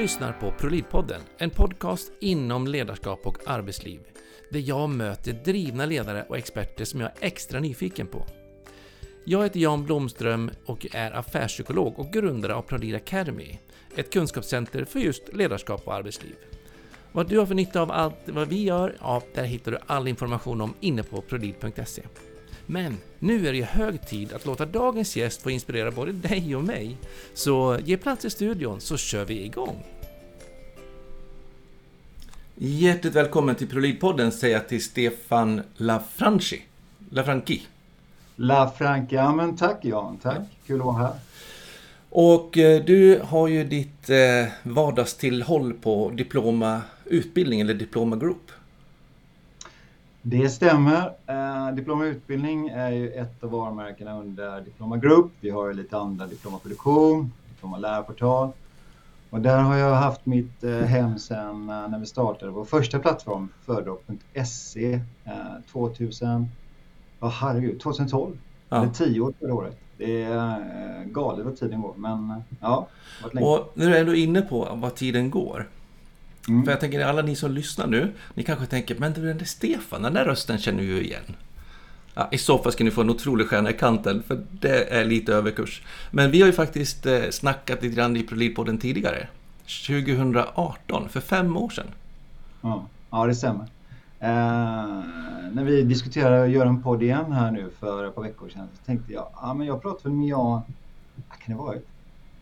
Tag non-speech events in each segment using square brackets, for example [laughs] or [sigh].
lyssnar på ProLid-podden, en podcast inom ledarskap och arbetsliv. Där jag möter drivna ledare och experter som jag är extra nyfiken på. Jag heter Jan Blomström och är affärspsykolog och grundare av ProLid Academy, ett kunskapscenter för just ledarskap och arbetsliv. Vad du har för nytta av allt vad vi gör, ja, där hittar du all information om inne på prolid.se. Men nu är det hög tid att låta dagens gäst få inspirera både dig och mig. Så ge plats i studion så kör vi igång! Hjärtligt välkommen till ProLid-podden säger jag till Stefan Lafranchi. Lafranchi. Lafranchi, ja men tack Jan, tack. Ja. Kul att vara här. Och eh, du har ju ditt eh, vardagstillhåll på Diploma Utbildning eller Diploma Group. Det stämmer. Eh, Diploma Utbildning är ju ett av varumärkena under Diploma Group. Vi har ju lite andra Diploma Produktion, Diploma Lärportal. Och där har jag haft mitt eh, hem sedan eh, när vi startade vår första plattform, föredrag.se, eh, 2000, oh, herregud, 2012. Ja. Eller 10 år förra året. Det är eh, galet vad tiden går, men eh, ja. Och när du är ändå inne på vad tiden går. Mm. För jag tänker alla ni som lyssnar nu, ni kanske tänker, men det är den där Stefan, den där rösten känner vi ju igen. Ja, I så fall ska ni få en otrolig stjärna i kanten, för det är lite överkurs. Men vi har ju faktiskt eh, snackat lite grann i ProLid-podden tidigare. 2018, för fem år sedan. Ja, ja det stämmer. Eh, när vi diskuterade att göra en podd igen här nu för ett par veckor sedan så tänkte jag, ja men jag pratade med Jan, kan det vara,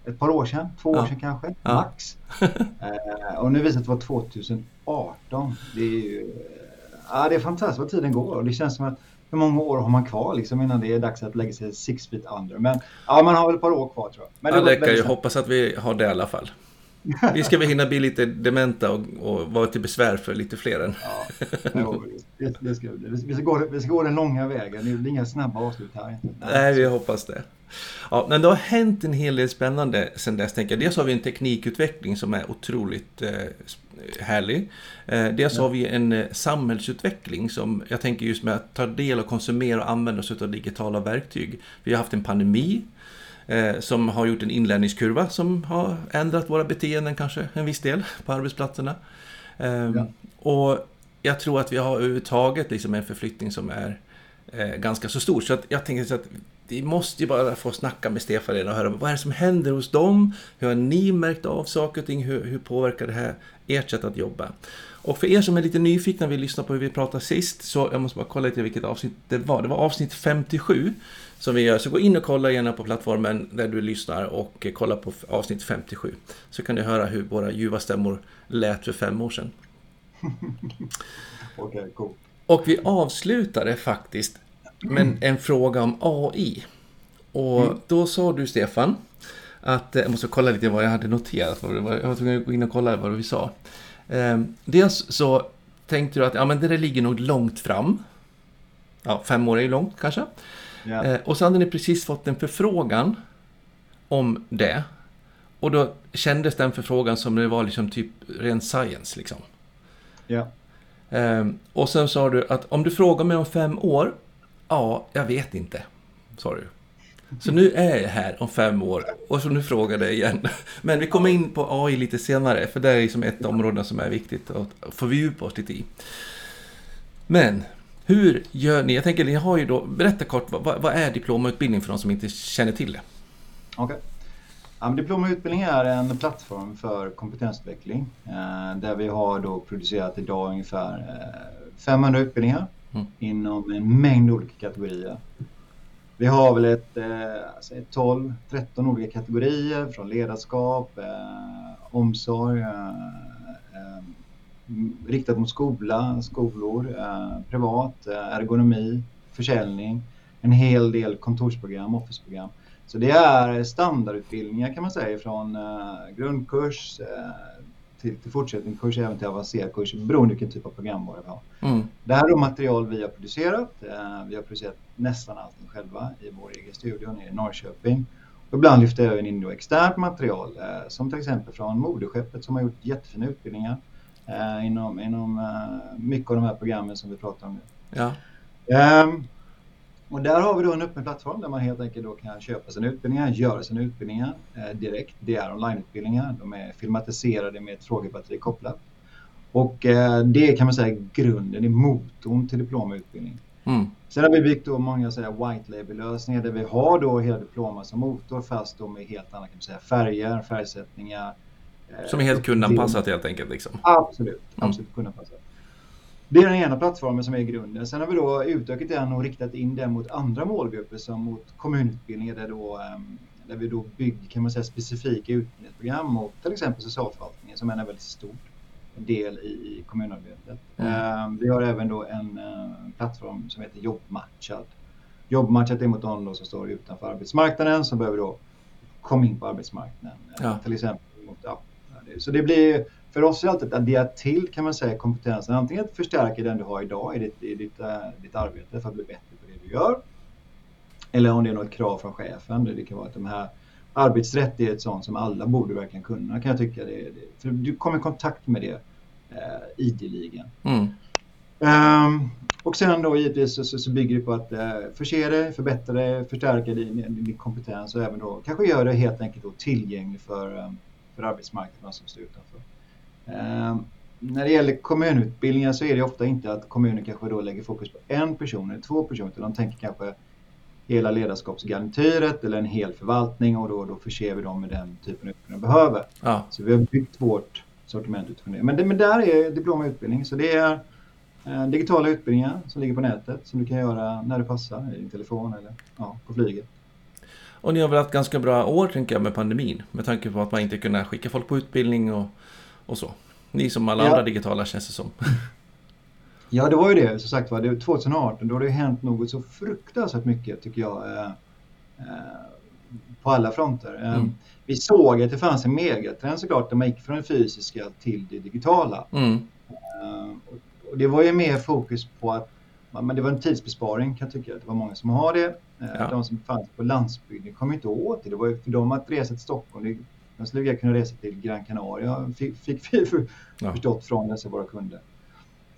ett par år sedan, två ja. år sedan kanske, ja. max. [laughs] eh, och nu visar det att det var 2018. Det är ju, ja det är fantastiskt vad tiden går och det känns som att hur många år har man kvar liksom innan det är dags att lägga sig six feet under? Men ja, man har väl ett par år kvar tror jag. Men det, ja, det ju hoppas att vi har det i alla fall. [laughs] Vi ska väl hinna bli lite dementa och, och vara till besvär för lite fler än... Ja, det, [laughs] det ska, vi, ska gå, vi ska gå den långa vägen. Det är inga snabba avslut här. Nej vi hoppas det. Ja, men det har hänt en hel del spännande sen dess. Tänker jag. Dels har vi en teknikutveckling som är otroligt eh, härlig. Eh, dels ja. har vi en eh, samhällsutveckling som jag tänker just med att ta del och konsumera och använda oss av digitala verktyg. Vi har haft en pandemi eh, som har gjort en inlärningskurva som har ändrat våra beteenden kanske en viss del på arbetsplatserna. Eh, ja. Och jag tror att vi har överhuvudtaget liksom en förflyttning som är eh, ganska så stor. Så att jag tänker så att vi måste ju bara få snacka med Stefan och höra vad är det som händer hos dem? Hur har ni märkt av saker och ting? Hur, hur påverkar det här ert sätt att jobba? Och för er som är lite nyfikna och vill lyssna på hur vi pratade sist, så jag måste bara kolla lite vilket avsnitt det var. Det var avsnitt 57 som vi gör. Så gå in och kolla gärna på plattformen där du lyssnar och kolla på avsnitt 57. Så kan du höra hur våra ljuva stämmor lät för fem år sedan. [laughs] Okej, okay, cool. Och vi avslutade faktiskt med en fråga om AI. Och mm. då sa du Stefan, att jag måste kolla lite vad jag hade noterat. Jag var tvungen att gå in och kolla vad vi sa. Ehm, dels så tänkte du att ja, men det där ligger nog långt fram. Ja, fem år är ju långt kanske. Yeah. Och så hade ni precis fått en förfrågan om det. Och då kändes den förfrågan som det var liksom typ ren science liksom. Ja. Um, och sen sa du att om du frågar mig om fem år, ja, jag vet inte, sa du. Så nu är jag här om fem år och så nu frågar jag igen. Men vi kommer in på AI lite senare, för det är liksom ett område som är viktigt att fördjupa oss lite i. Men hur gör ni? Jag tänker, ni har ju då, berätta kort, vad, vad är diplomautbildning för de som inte känner till det? Okej. Okay. Ja, diplomautbildning är en plattform för kompetensutveckling eh, där vi har då producerat idag ungefär eh, 500 utbildningar mm. inom en mängd olika kategorier. Vi har väl ett, eh, alltså 12-13 olika kategorier från ledarskap, eh, omsorg, eh, eh, riktat mot skola, skolor, eh, privat, eh, ergonomi, försäljning, en hel del kontorsprogram, officeprogram. Så det är standardutbildningar kan man säga från eh, grundkurs till, till fortsättningskurs, även till avancerad kurs beroende på vilken typ av programvara vi har. Mm. Det här är material vi har producerat. Vi har producerat nästan allting själva i vår egen studio nere i Norrköping. Och ibland lyfter jag även in externt material som till exempel från Moderskeppet som har gjort jättefina utbildningar eh, inom, inom eh, mycket av de här programmen som vi pratar om nu. Ja. Eh, och där har vi då en öppen plattform där man helt enkelt då kan köpa sina utbildningar, göra sina utbildningar eh, direkt. Det är onlineutbildningar, de är filmatiserade med ett frågebatteri kopplat. Och eh, det kan man säga är grunden, är motorn till diplomutbildning. Mm. Sen har vi byggt då många säga, white label-lösningar där vi har då hela diplomat som motor fast då med helt andra kan man säga, färger, färgsättningar. Eh, som är helt kundanpassat helt enkelt? Liksom. Absolut, mm. absolut kundanpassat. Det är den ena plattformen som är grunden. Sen har vi då utökat den och riktat in den mot andra målgrupper som mot kommunutbildningar där, då, ehm, där vi då bygger kan man säga, specifika utbildningsprogram mot till exempel socialförvaltningen som är en väldigt stor del i kommunarbetet. Mm. Vi har även då en eh, plattform som heter Jobbmatchad. Jobbmatchat är mot de som står utanför arbetsmarknaden som behöver då komma in på arbetsmarknaden. Ja. Till exempel mot, ja, så det blir för oss är det alltid att addera till kan man säga kompetensen. Antingen att förstärka den du har idag i ditt, i ditt, uh, ditt arbete för att bli bättre på det du gör. Eller om det är något krav från chefen. Det kan vara att de här arbetsrätt är ett sånt som alla borde verkligen kunna kan jag tycka. Det, det, för du kommer i kontakt med det uh, ideligen. Mm. Um, och sen då givetvis så, så, så bygger det på att uh, förse dig, förbättra dig, förstärka din, din, kompetens och även då kanske göra det helt enkelt då tillgänglig för, um, för arbetsmarknaden som står utanför. Eh, när det gäller kommunutbildningar så är det ofta inte att kommunen kanske då lägger fokus på en person eller två personer utan de tänker kanske hela ledarskapsgarnityret eller en hel förvaltning och då, då förser vi dem med den typen av utbildning de behöver. Ja. Så vi har byggt vårt sortiment utifrån det. Men, det, men där är diplom och utbildning. Så det är eh, digitala utbildningar som ligger på nätet som du kan göra när det passar, i din telefon eller ja, på flyget. Och ni har väl haft ganska bra år tänker jag med pandemin med tanke på att man inte kunde skicka folk på utbildning och och så. Ni som alla ja. andra digitala känns det som. [laughs] Ja, det var ju det. Som sagt var, 2018 då har det hänt något så fruktansvärt mycket tycker jag. Eh, eh, på alla fronter. Eh, mm. Vi såg att det fanns en megatrend såklart där man gick från det fysiska till det digitala. Mm. Eh, och det var ju mer fokus på att men det var en tidsbesparing kan jag tycka. Det var många som har det. Ja. De som fanns på landsbygden kom inte åt det. Det var ju för dem att resa till Stockholm. Jag skulle vilja kunna resa till Gran Canaria, fick, fick vi för, ja. förstått från dessa våra kunder.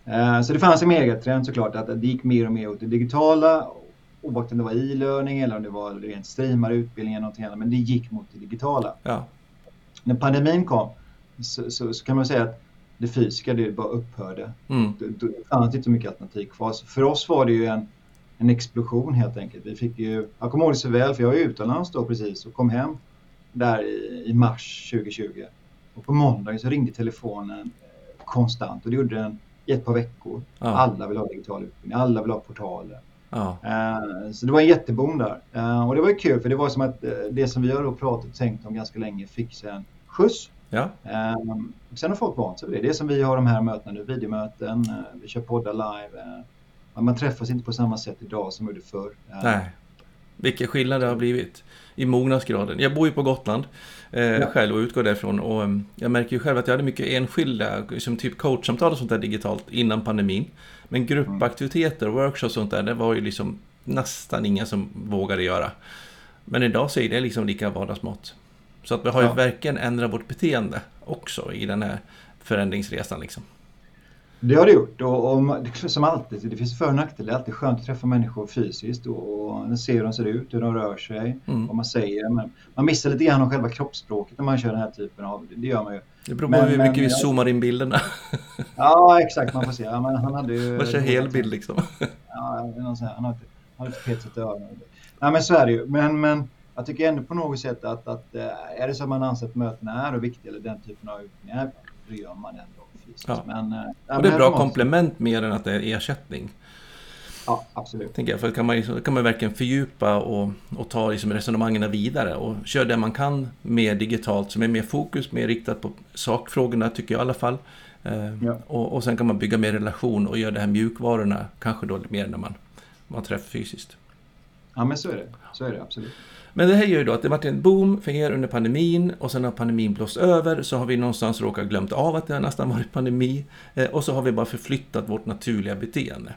Eh, så det fanns en megatrend såklart att det gick mer och mer åt det digitala oavsett om det var e-learning eller om det var rent streamade utbildningar eller någonting annat, men det gick mot det digitala. Ja. När pandemin kom så, så, så, kan man säga att det fysiska det bara upphörde. Mm. Det, det fanns inte så mycket alternativ kvar. Så för oss var det ju en, en explosion helt enkelt. Vi fick ju, jag kommer ihåg det så väl för jag var utomlands då precis och kom hem där i, i mars 2020. Och på måndagen så ringde telefonen eh, konstant och det gjorde den i ett par veckor. Ja. Alla vill ha digital utbildning, alla vill ha portaler. Ja. Uh, så det var en jätteboom där. Uh, och det var ju kul för det var som att det som vi har pratat och tänkt om ganska länge fick sig en skjuts. Ja. sen har folk vant sig vid det. Det är som vi har de här mötena nu, videomöten, vi kör poddar live. man träffas inte på samma sätt idag som gjorde förr. Nej. Vilken skillnad det har blivit i mognadsgraden. Jag bor ju på Gotland eh, ja. själv och utgår därifrån och um, jag märker ju själv att jag hade mycket enskilda, som typ coachsamtal och sånt där digitalt innan pandemin. Men gruppaktiviteter och workshops och sånt där, det var ju liksom nästan inga som vågade göra. Men idag så är det liksom lika vardagsmått. Så att vi har ju ja. verkligen ändrat vårt beteende också i den här förändringsresan liksom. Det har det gjort och, och som alltid, det finns för och nackdelar. Det är alltid skönt att träffa människor fysiskt och, och se hur de ser ut, hur de rör sig, mm. vad man säger. Men man missar lite grann om själva kroppsspråket när man kör den här typen av, det gör man ju. Det beror på men, hur mycket men, vi zoomar in bilderna. Ja, exakt, man får se. Ja, men han hade ju... Man kör helbild liksom. Ja, han har lite petsat öronen. Nej, men så är det ju. Men, men jag tycker ändå på något sätt att, att eh, är det så att man anser att mötena är viktiga eller den typen av utbildningar, då gör man ändå Ja. Men, ja, och det är bra komplement mer än att det är ersättning. Ja, absolut. Tänker jag, för kan man, kan man verkligen fördjupa och, och ta liksom resonemangen vidare och köra det man kan mer digitalt som är mer fokus, mer riktat på sakfrågorna tycker jag i alla fall. Eh, ja. och, och sen kan man bygga mer relation och göra det här mjukvarorna kanske då mer när man, man träffar fysiskt. Ja men så är det, så är det absolut. Men det här gör ju då att det varit en boom för er under pandemin och sen har pandemin blåst över så har vi någonstans råkat glömt av att det har nästan varit pandemi eh, och så har vi bara förflyttat vårt naturliga beteende.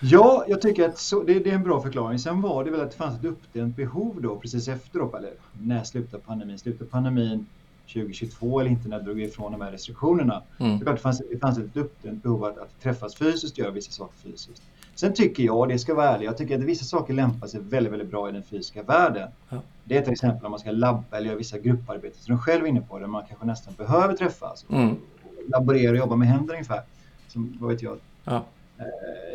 Ja, jag tycker att så, det, det, är en bra förklaring. Sen var det väl att det fanns ett uppdämt behov då precis efter, då, eller när slutade pandemin? Slutade pandemin 2022 eller inte när det drog ifrån de här restriktionerna. Mm. Det, fanns, det fanns ett uppdämt behov att, att träffas fysiskt och göra vissa saker fysiskt. Sen tycker jag, det ska vara ärlig, jag tycker att vissa saker lämpar sig väldigt, väldigt bra i den fysiska världen. Ja. Det är till exempel om man ska labba eller göra vissa grupparbeten som de själv är inne på, där man kanske nästan behöver träffas. Mm. Laborera och jobba med händer ungefär. Som, vad vet jag. Ja. Eh,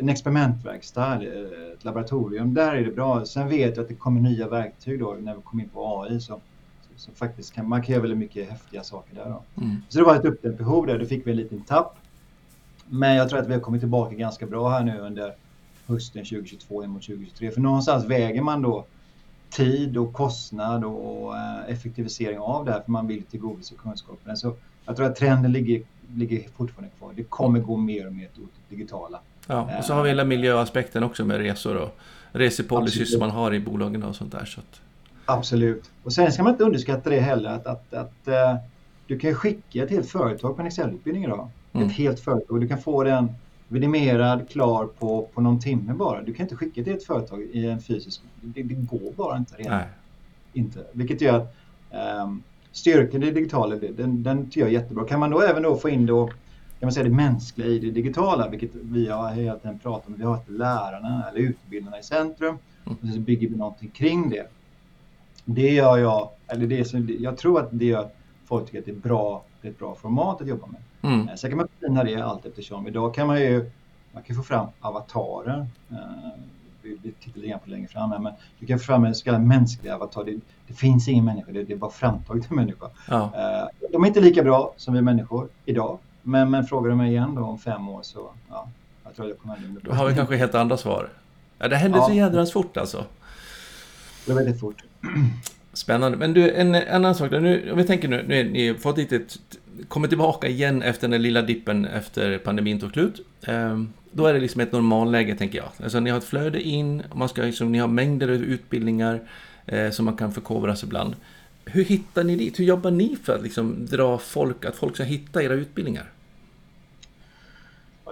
en experimentverkstad, eh, ett laboratorium, där är det bra. Sen vet jag att det kommer nya verktyg då när vi kommer in på AI. Så, så, faktiskt kan, man kan göra väldigt mycket häftiga saker där. Då. Mm. Så det var ett uppdämt behov där, då fick vi en liten tapp. Men jag tror att vi har kommit tillbaka ganska bra här nu under hösten 2022 in mot 2023. För någonstans väger man då tid och kostnad och eh, effektivisering av det här för man vill tillgodose kunskapen. Så jag tror att trenden ligger, ligger fortfarande kvar. Det kommer gå mer och mer åt det digitala. Ja, och så har vi hela miljöaspekten också med resor och resepolicy som man har i bolagen och sånt där. Så att... Absolut. Och sen ska man inte underskatta det heller att, att, att uh, du kan skicka ett helt företag på en Excel-utbildning idag. Mm. Ett helt företag. Du kan få den vidimerad, klar på, på någon timme bara. Du kan inte skicka till ett företag i en fysisk... Det, det går bara inte. Nej. inte. Vilket gör att um, styrkan i det digitala, den, den tycker jag är jättebra. Kan man då även då få in då, kan man säga det mänskliga i det digitala, vilket vi har hela tiden pratat om. Vi har lärarna eller utbildarna i centrum mm. och så bygger vi någonting kring det. Det gör jag, eller det som, jag tror att det gör att folk tycker att det är bra, det är ett bra format att jobba med. Mm. Eh, sen kan man förfina det allt eftersom. Idag kan man ju man kan få fram avatarer. Eh, vi, vi tittar lite grann på längre fram här, men du kan få fram en så kallad mänsklig avatar. Det, det finns ingen människa, det, det är bara framtaget en människa. Ja. Eh, de är inte lika bra som vi människor idag. Men, men frågar du mig igen då om fem år så, ja, jag tror jag kommer Då har vi kanske helt andra svar. Ja, det händer ja. så jädrans fort alltså. Det är väldigt fort. Spännande. Men du, en, annan sak. Nu, om vi tänker nu, nu har ni fått lite kommit tillbaka igen efter den lilla dippen efter pandemin tog slut. Ehm, då är det liksom ett normalläge tänker jag. Alltså ni har ett flöde in, man ska liksom, ni har mängder av utbildningar eh, som man kan förkovras ibland. Hur hittar ni dit? Hur jobbar ni för att liksom dra folk, att folk ska hitta era utbildningar?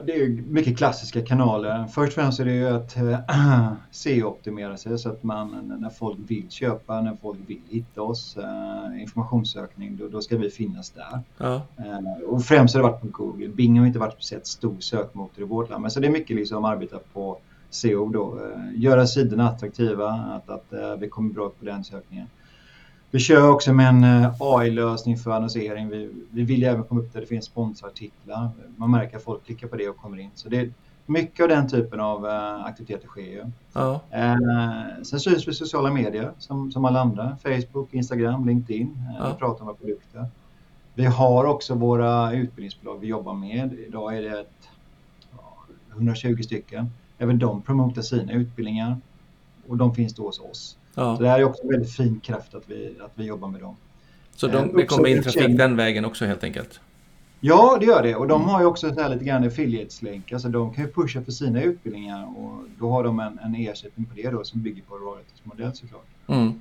Det är mycket klassiska kanaler. Först och främst är det ju att [clears throat] äh, SEO-optimera sig så att man när folk vill köpa, när folk vill hitta oss, äh, informationssökning, då, då, ska vi finnas där. Ja. Äh, och främst har det varit på Google. Bing har inte varit speciellt stor sökmotor i vårt land, men så det är mycket liksom arbeta på SEO då. göra sidorna attraktiva, att, att vi kommer bra på den sökningen. Vi kör också med en eh, AI-lösning för annonsering. Vi, vi vill även komma upp där det finns sponsorartiklar. Man märker att folk klickar på det och kommer in. Så det är mycket av den typen av uh, aktiviteter sker ju. Ja. Uh, sen syns vi sociala medier som, som alla andra. Facebook, Instagram, LinkedIn. Ja. Vi pratar om våra produkter. Vi har också våra utbildningsbolag vi jobbar med. Idag är det ett, 120 stycken. Även de promotar sina utbildningar och de finns då hos oss. Ja. Så det här är också en väldigt fin kraft att vi, att vi jobbar med dem. Så de, eh, det kommer in trafik den vägen också helt enkelt? Ja, det gör det. Och de mm. har ju också så här lite grann affiliates-länk. Alltså de kan ju pusha för sina utbildningar och då har de en, en ersättning på det då som bygger på royalties-modell såklart. Mm.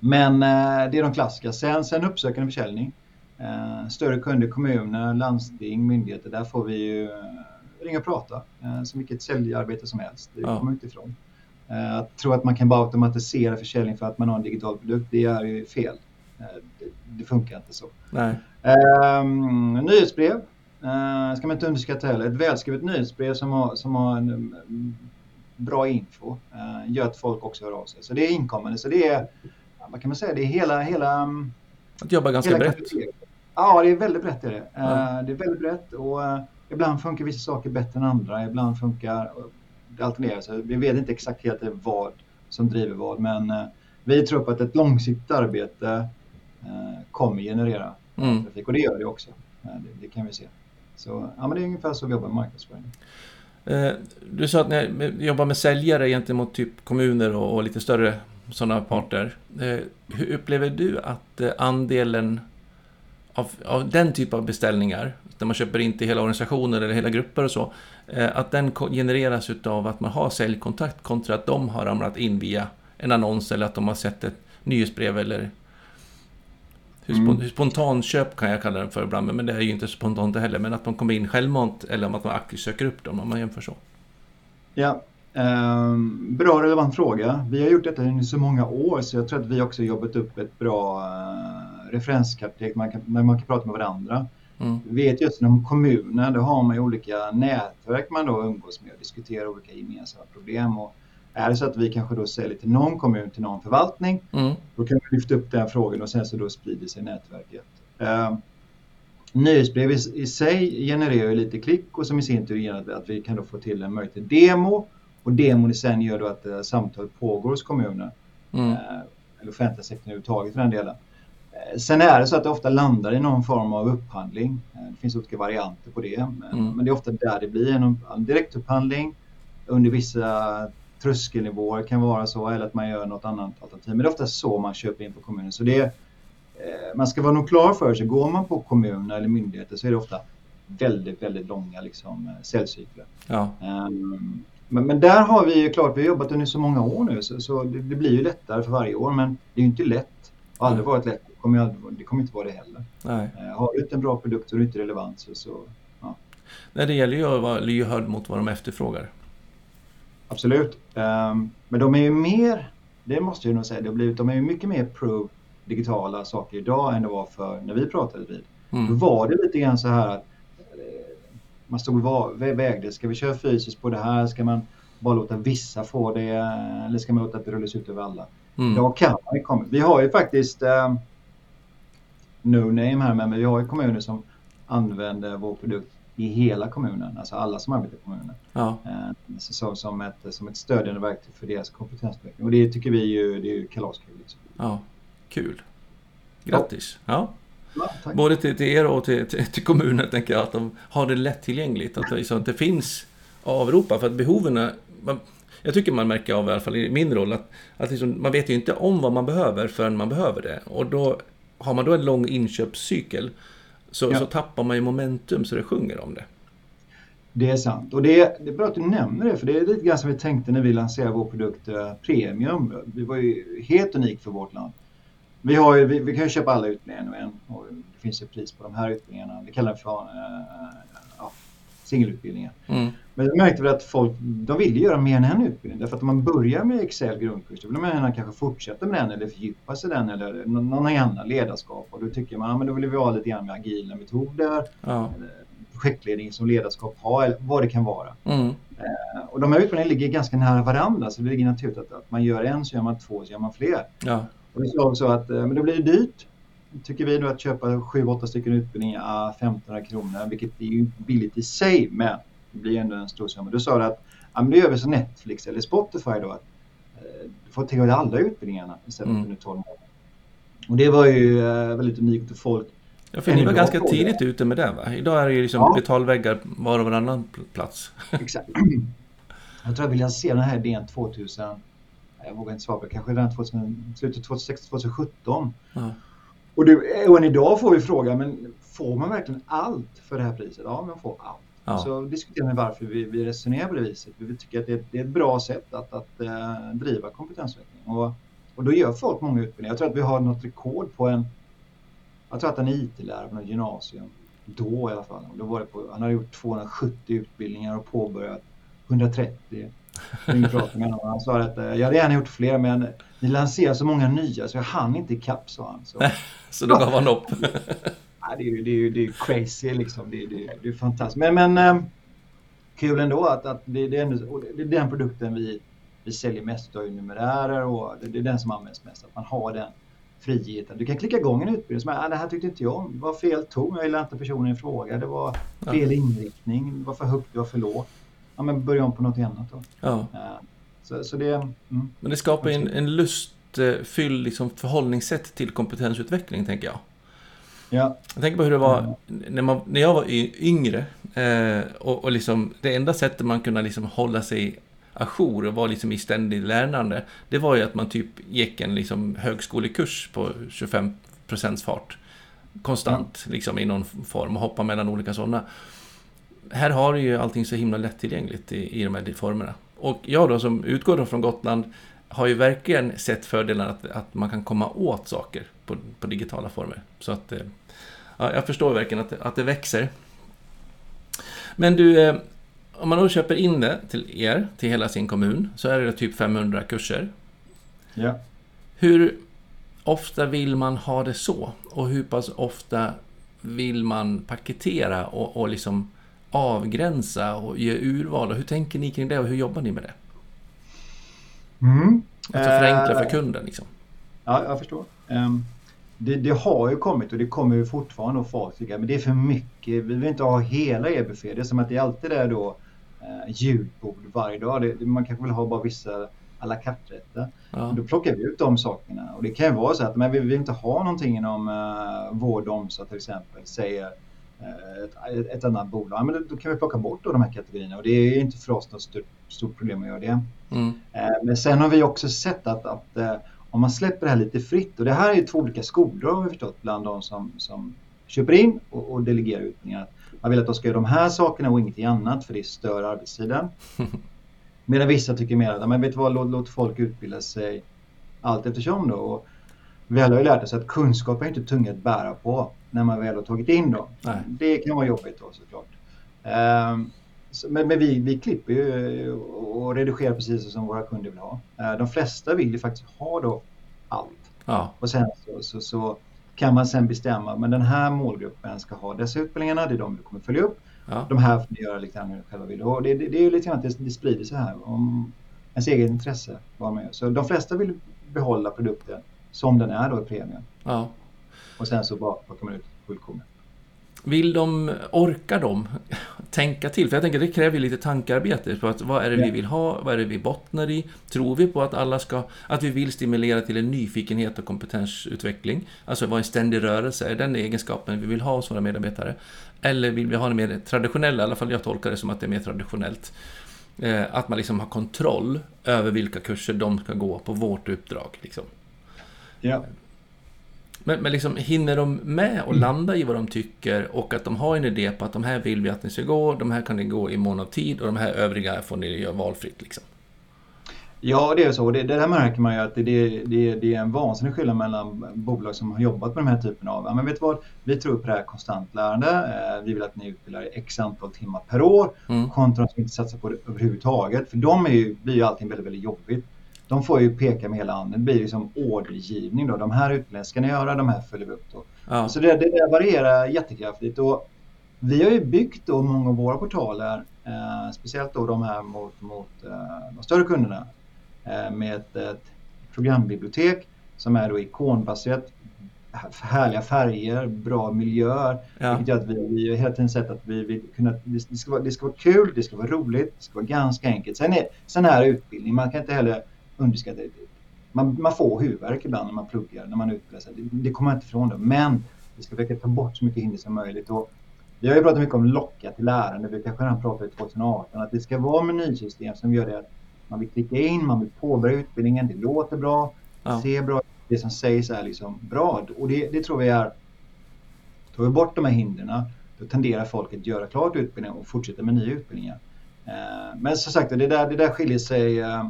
Men eh, det är de klassiska. Sen, sen uppsökande försäljning. Eh, större kunder, kommuner, landsting, myndigheter. Där får vi ju eh, ringa och prata. Eh, som vilket säljarbete som helst. Det kommer ja. inte ifrån. Eh, att tro att man kan bara automatisera försäljning för att man har en digital produkt, det är ju fel. Eh, det, funkar inte så. Nej. Um, nyhetsbrev uh, ska man inte underskatta heller. Ett välskrivet nyhetsbrev som har, som har en um, bra info uh, gör att folk också hör av sig. Så det är inkommande. Så det är, vad kan man säga, det är hela... hela um, att jobba ganska brett. Ja, det är väldigt brett. Är det. Uh, det är väldigt brett och ibland funkar vissa saker bättre än andra. Ibland funkar alternerar sig. Vi vet inte exakt helt vad som driver vad, men eh, vi tror på att ett långsiktigt arbete eh, kommer generera mm. trafik och det gör det också. Eh, det, det, kan vi se. Så ja, men det är ungefär så vi jobbar med marknadsföring. Du sa att ni jobbar med säljare gentemot typ kommuner och, och lite större sådana parter. Hur upplever du att andelen av, av den typ av beställningar, där man köper in till hela organisationer eller hela grupper och så, att den genereras utav att man har säljkontakt kontra att de har ramlat in via en annons eller att de har sett ett nyhetsbrev eller hur, mm. hur spontanköp kan jag kalla det för ibland, men det är ju inte spontant det heller. Men att man kommer in självmant eller att man aktivt söker upp dem om man jämför så. Ja, eh, bra relevant fråga. Vi har gjort detta under så många år så jag tror att vi också jobbat upp ett bra eh, referenskartotek, man kan, man kan prata med varandra. Mm. Vi vet just inom kommunen, då har man ju olika nätverk man då umgås med och diskuterar olika gemensamma problem. Och är det så att vi kanske då säljer till någon kommun, till någon förvaltning, Mm. då kan vi lyfta upp den frågan och sen så då sprider sig nätverket. Uh, nyhetsbrev i, i sig genererar ju lite klick och som i sin tur gör att, vi kan då få till en möjlighet till demo och demon i sen gör då att uh, samtalet pågår hos kommunen. Mm. Uh, eller offentliga sektorn överhuvudtaget för den delen. Eh, Sen är det så att det ofta landar i någon form av upphandling. Eh, Det finns olika varianter på det. Men, Mm. men det är ofta där det blir en, en direktupphandling under vissa tröskelnivåer kan vara så eller att man gör något annat alternativ. Men det är ofta så man köper in på kommunen. Så det är, eh, man ska vara nog klar för sig. Går man på kommuner eller myndigheter så är det ofta väldigt, väldigt långa liksom, eh, säljcykler. Ja. Ehm, Men, men där har vi ju klart, vi har jobbat under så många år nu så, så det, det blir ju lättare för varje år men det är ju inte lätt. Det har aldrig varit lätt. Det kommer, aldrig, det kommer inte vara det heller. Nej. Eh, Har du inte en bra produkt och du inte relevant så, så Nej, det gäller ju att vara lyhörd mot vad de efterfrågar. absolut. Ehm, Men de är ju mer, det måste jag nog säga, det har blivit, de är ju mycket mer pro digitala saker idag än det var för när vi pratade vid. Då Mm. var det lite grann så här att eh, man stod och vägde, ska vi köra fysiskt på det här? Ska man bara låta vissa få det eller ska man låta det rullas ut över alla? Mm. Idag kan man. Vi har ju faktiskt eh, no name här men vi har ju kommuner som använder vår produkt i hela kommunen, alltså alla som arbetar i kommunen. Ja. Eh, så, så, som, ett, som ett stödjande verktyg för deras kompetensutveckling. Och det tycker vi ju, det är ju kalaskul. Liksom. ja. Kul. Grattis. Ja. Ja, tack. Både till, till er och till, till, till kommunen tänker jag att de har det lättillgängligt. Att liksom, att det finns att avropa för att behoven är, man, Jag tycker man märker av, i alla fall i min roll, att, att liksom, man vet ju inte om vad man behöver förrän man behöver det. Och då har man då en lång inköpscykel så, Ja. så tappar man ju momentum så det sjunger om det. Det är sant. Och det är, det är bra att du nämner det, för det är lite grann som vi tänkte när vi lanserade vår produkt eh, Premium. Vi var ju helt unik för vårt land. Vi, har ju, vi, vi kan ju köpa alla utbildningar och en och det finns ju pris på de här utbildningarna. Vi kallar det för eh, singelutbildningar. Mm. Men då märkte vi att folk de vill göra mer än en utbildning. Därför att om man börjar med Excel grundkurs då vill man gärna kanske fortsätta med den eller fördjupa sig i den eller någon, annan ledarskap. Och då tycker man att men då vill vi ha lite grann med agila metoder, Ja. projektledning som ledarskap har eller vad det kan vara. Mm. Eh, Och de här utbildningarna ligger ganska nära varandra så det ligger naturligt att, att man gör en så gör man två så gör man fler. Ja. Och det sa vi så att eh, men det blir dyrt. Tycker vi då att köpa 7-8 stycken utbildningar, ah, 1500 kronor, vilket är ju billigt i sig men det blir ändå en stor summa. Då sa du att ja, men det gör vi som Netflix eller Spotify då att eh, du får tillgång till alla utbildningarna istället Mm. för nu 12 månader. Och det var ju eh, väldigt unikt för folk. Ja, för ni var ganska tidigt ute med det va? Idag är det ju liksom Ja. betalväggar var och varannan pl- plats. [laughs] Exakt. Jag tror jag vill lansera den här idén 2000, jag vågar inte svara på det, kanske redan 2000, slutet 2016, 2017. Ja. Och, du, och än idag får vi fråga, men får man verkligen allt för det här priset? Ja, man får allt. Ja. Så diskuterar vi varför vi, vi resonerar på det viset. Vi tycker att det, är- det är ett bra sätt att, att eh, driva kompetensutveckling. Och, och då gör folk många utbildningar. Jag tror att vi har något rekord på en, jag tror att en IT-lärare på något gymnasium, då i alla fall, då var det på, han hade gjort 270 utbildningar och påbörjat 130. Jag pratade med honom. Han sa att eh, jag hade gärna gjort fler men ni lanserar så många nya så jag hann inte ikapp sa han. Så, [laughs] Så då gav han upp. [laughs] Ja, det, är ju, det, är ju, det är crazy liksom. Det, är- det, är- det är fantastiskt. Men, men eh, kul ändå att, att det, det, är ändå, det är den produkten vi, vi säljer mest av numerärer och det, är den som används mest. Att man har den friheten. Du kan klicka igång en utbildning som är, ah, det här tyckte inte jag om. Det var fel ton, jag gillar inte personen i fråga. Det var fel inriktning, det var för högt, det var för lågt. Ja, men börja om på något annat då. Ja. Eh, Så, så det... Mm. Men det skapar en, en lustfylld liksom, förhållningssätt till kompetensutveckling, tänker jag. Ja, Jag tänker på hur det var när, man, när jag var yngre. Eh, och, och liksom, det enda sättet man kunde liksom hålla sig ajour och vara liksom i ständigt lärande, det var ju att man typ gick en liksom högskolekurs på 25% fart. Konstant, liksom i någon form och hoppa mellan olika sådana. Här har du ju allting så himla lättillgängligt i, i de här formerna. Och jag då som utgår då från Gotland har ju verkligen sett fördelen att, att man kan komma åt saker på, på digitala former. Så att eh, ja, jag förstår verkligen att, att det växer. Men du, eh, om man då köper in det till er, till hela sin kommun, så är det typ 500 kurser. ja. Hur, ofta vill man ha det så? Och hur pass ofta vill man paketera och, och liksom avgränsa och ge urval? Hur tänker ni kring det och hur jobbar ni med det? Mm. Alltså förenkla för kunden liksom. Ja, jag förstår. Um, det, det, har ju kommit och det kommer ju fortfarande att tycka men det är för mycket. Vi vill inte ha hela EBF. Det är som att det alltid är då eh, julbord varje dag. Det, man kanske vill ha bara vissa à la carte-rätter. Ja. Då plockar vi ut de sakerna. Och det kan ju vara så att men vi vill inte ha någonting inom uh, vård och omsorg till exempel, säger ett, ett, annat bolag. Men då kan vi plocka bort då de här kategorierna och det är inte för oss något stort, stort problem att göra det. Mm. Uh, men sen har vi också sett att, att om man släpper det här lite fritt och det här är två olika skolor har vi förstått bland de som, som köper in och, och delegerar utbildningar. Man vill att de ska göra de här sakerna och ingenting annat för det stör arbetstiden. [laughs] Medan vissa tycker mer att men vet vad, låt, låt folk utbilda sig allt eftersom då. Och vi alla har ju lärt oss att kunskap är inte tunga att bära på när man väl har tagit in dem. Nej. Det kan vara jobbigt då såklart. Um, så, men, men vi, vi klipper ju och redigerar precis som våra kunder vill ha. Uh, de flesta vill ju faktiskt ha då allt. Ja. Och sen så, så, så, kan man sen bestämma, men den här målgruppen ska ha dessa utbildningarna, det är de vi kommer följa upp. Ja. De här får ni göra lite grann själva vill. Och det, det, det är ju lite grann att det, det sprider sig här om ens eget intresse. Var med. Så de flesta vill behålla produkten som den är då i premium. Ja. Och sen så bara plockar man ut fullkommen. Vill de, orkar de [laughs] tänka till? För jag tänker det kräver lite tankearbete. På att vad är det vi vill ha? Vad är det vi bottnar i? Tror vi på att alla ska... Att vi vill stimulera till en nyfikenhet och kompetensutveckling? Alltså vara en ständig rörelse? Är den egenskapen vi vill ha hos våra medarbetare? Eller vill vi ha det mer traditionella? I alla fall jag tolkar det som att det är mer traditionellt. Eh, att man liksom har kontroll över vilka kurser de ska gå på vårt uppdrag. Liksom. Ja. Men, men liksom, hinner de med och landa i vad de tycker och att de har en idé på att de här vill vi att ni ska gå, de här kan ni gå i mån av tid och de här övriga får ni göra valfritt liksom? Ja, det är så. Det, det där märker man ju att det, det, det är en vansinnig skillnad mellan bolag som har jobbat med den här typen av, ja, men vet vad, vi tror på det här konstant lärande, eh, vi vill att ni utbildar x antal timmar per år, mm. kontra som inte satsar på det överhuvudtaget, för de är ju, blir ju allting väldigt, väldigt jobbigt de får ju peka med hela handen. Det blir liksom ordergivning då. De här utbildningarna ska ni göra, de här följer vi upp då. Ja. Så det, det varierar jättekraftigt. Och vi har ju byggt då många av våra portaler, eh, speciellt då de här mot, mot eh, de större kunderna, eh, med ett, ett, programbibliotek som är då ikonbaserat, härliga färger, bra miljöer. Ja. Vilket gör att vi, vi har hela tiden sett att vi vill kunna, det ska, vara, det ska vara kul, det ska vara roligt, det ska vara ganska enkelt. Sen är, sen är utbildning, man kan inte heller underskatta det. Man, man får huvudvärk ibland när man pluggar, när man utbildar sig. Det, det kommer man inte ifrån. Det. Men vi ska försöka ta bort så mycket hinder som möjligt. Och vi har ju pratat mycket om locka till lärande. Vi kanske redan pratade 2018 att det ska vara menysystem som gör det att man vill klicka in, man vill påbörja utbildningen, det låter bra, ja. ser bra det som sägs är liksom bra. Och det, det tror vi är, tar vi bort de här hindren, då tenderar folk att göra klart utbildningen och fortsätta med nya utbildningar. Eh, men som sagt, det där, det där skiljer sig eh,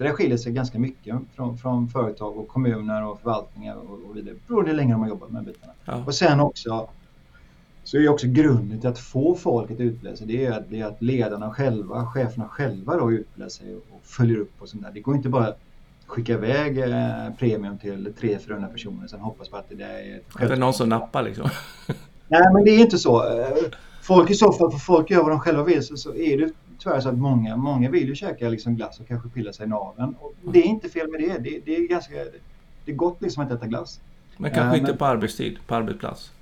det där skiljer sig ganska mycket från, från företag och kommuner och förvaltningar och, och vidare. Beroende hur länge de har jobbat med bitarna. Ja. Och sen också så är också grunden till att få folk att utbilda sig det är att, det är att ledarna själva, cheferna själva då utbildar sig och, följer upp och sånt där. Det går inte bara att skicka iväg eh, premium till 300-400 personer och sen hoppas på att det är ett Att det är någon som nappar liksom. Nej men det är inte så. Folk i så fall, för folk gör vad de själva vill så, så är det tyvärr så att många, många vill ju käka liksom glass och kanske pilla sig i naveln. Och det är inte fel med det. Det, det är ganska det är gott liksom att äta glass. Men kanske uh, inte men, på arbetstid, på arbetsplats.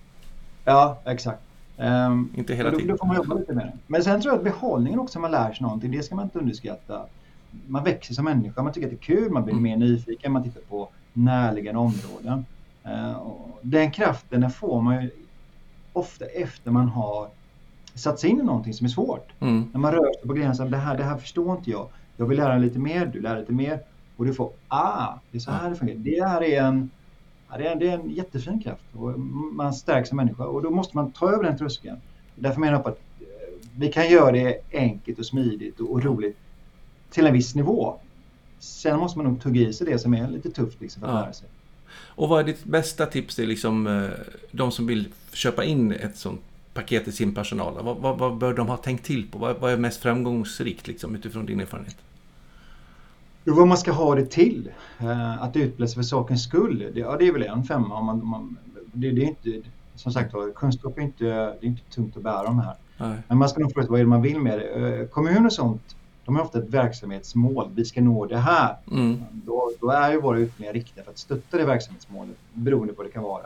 Ja, exakt. Um, inte hela tiden. Då får man jobba lite med det. Men sen tror jag att behållningen också, man lär sig någonting, det ska man inte underskatta. Man växer som människa, man tycker att det är kul, man blir mm. mer nyfiken, man tittar på närliggande områden. Uh, den kraften den får man ju ofta efter man har satt sig in i någonting som är svårt. Mm. När man rör sig på gränsen, det här, det här förstår inte jag. Jag vill lära lite mer, du lär lite mer. Och du får, ah, det är så här det fungerar. Det här är en, det är en, det är en jättefin kraft. Och man stärks som människa och då måste man ta över den tröskeln. Därför menar jag på att eh, vi kan göra det enkelt och smidigt och, och roligt till en viss nivå. Sen måste man nog tugga i sig det som är lite tufft liksom, för att ja. lära sig. Och vad är ditt bästa tips till liksom, eh, de som vill köpa in ett sånt paket till sin personal? Vad, vad, vad, bör de ha tänkt till på? Vad, vad är mest framgångsrikt liksom, utifrån din erfarenhet? vad man ska ha det till. Uh, att utbilda sig för sakens skull, det, ja, det är väl en femma. Om man, man, det, det, är inte, som sagt kunskap är inte, det är inte tungt att bära de här. Nej. Men man ska nog fråga vad är det man vill med det. Uh, kommuner och sånt, de har ofta ett verksamhetsmål. Vi ska nå det här. Mm. Då, då, är ju våra utbildningar riktade för att stötta det verksamhetsmålet beroende på vad det kan vara.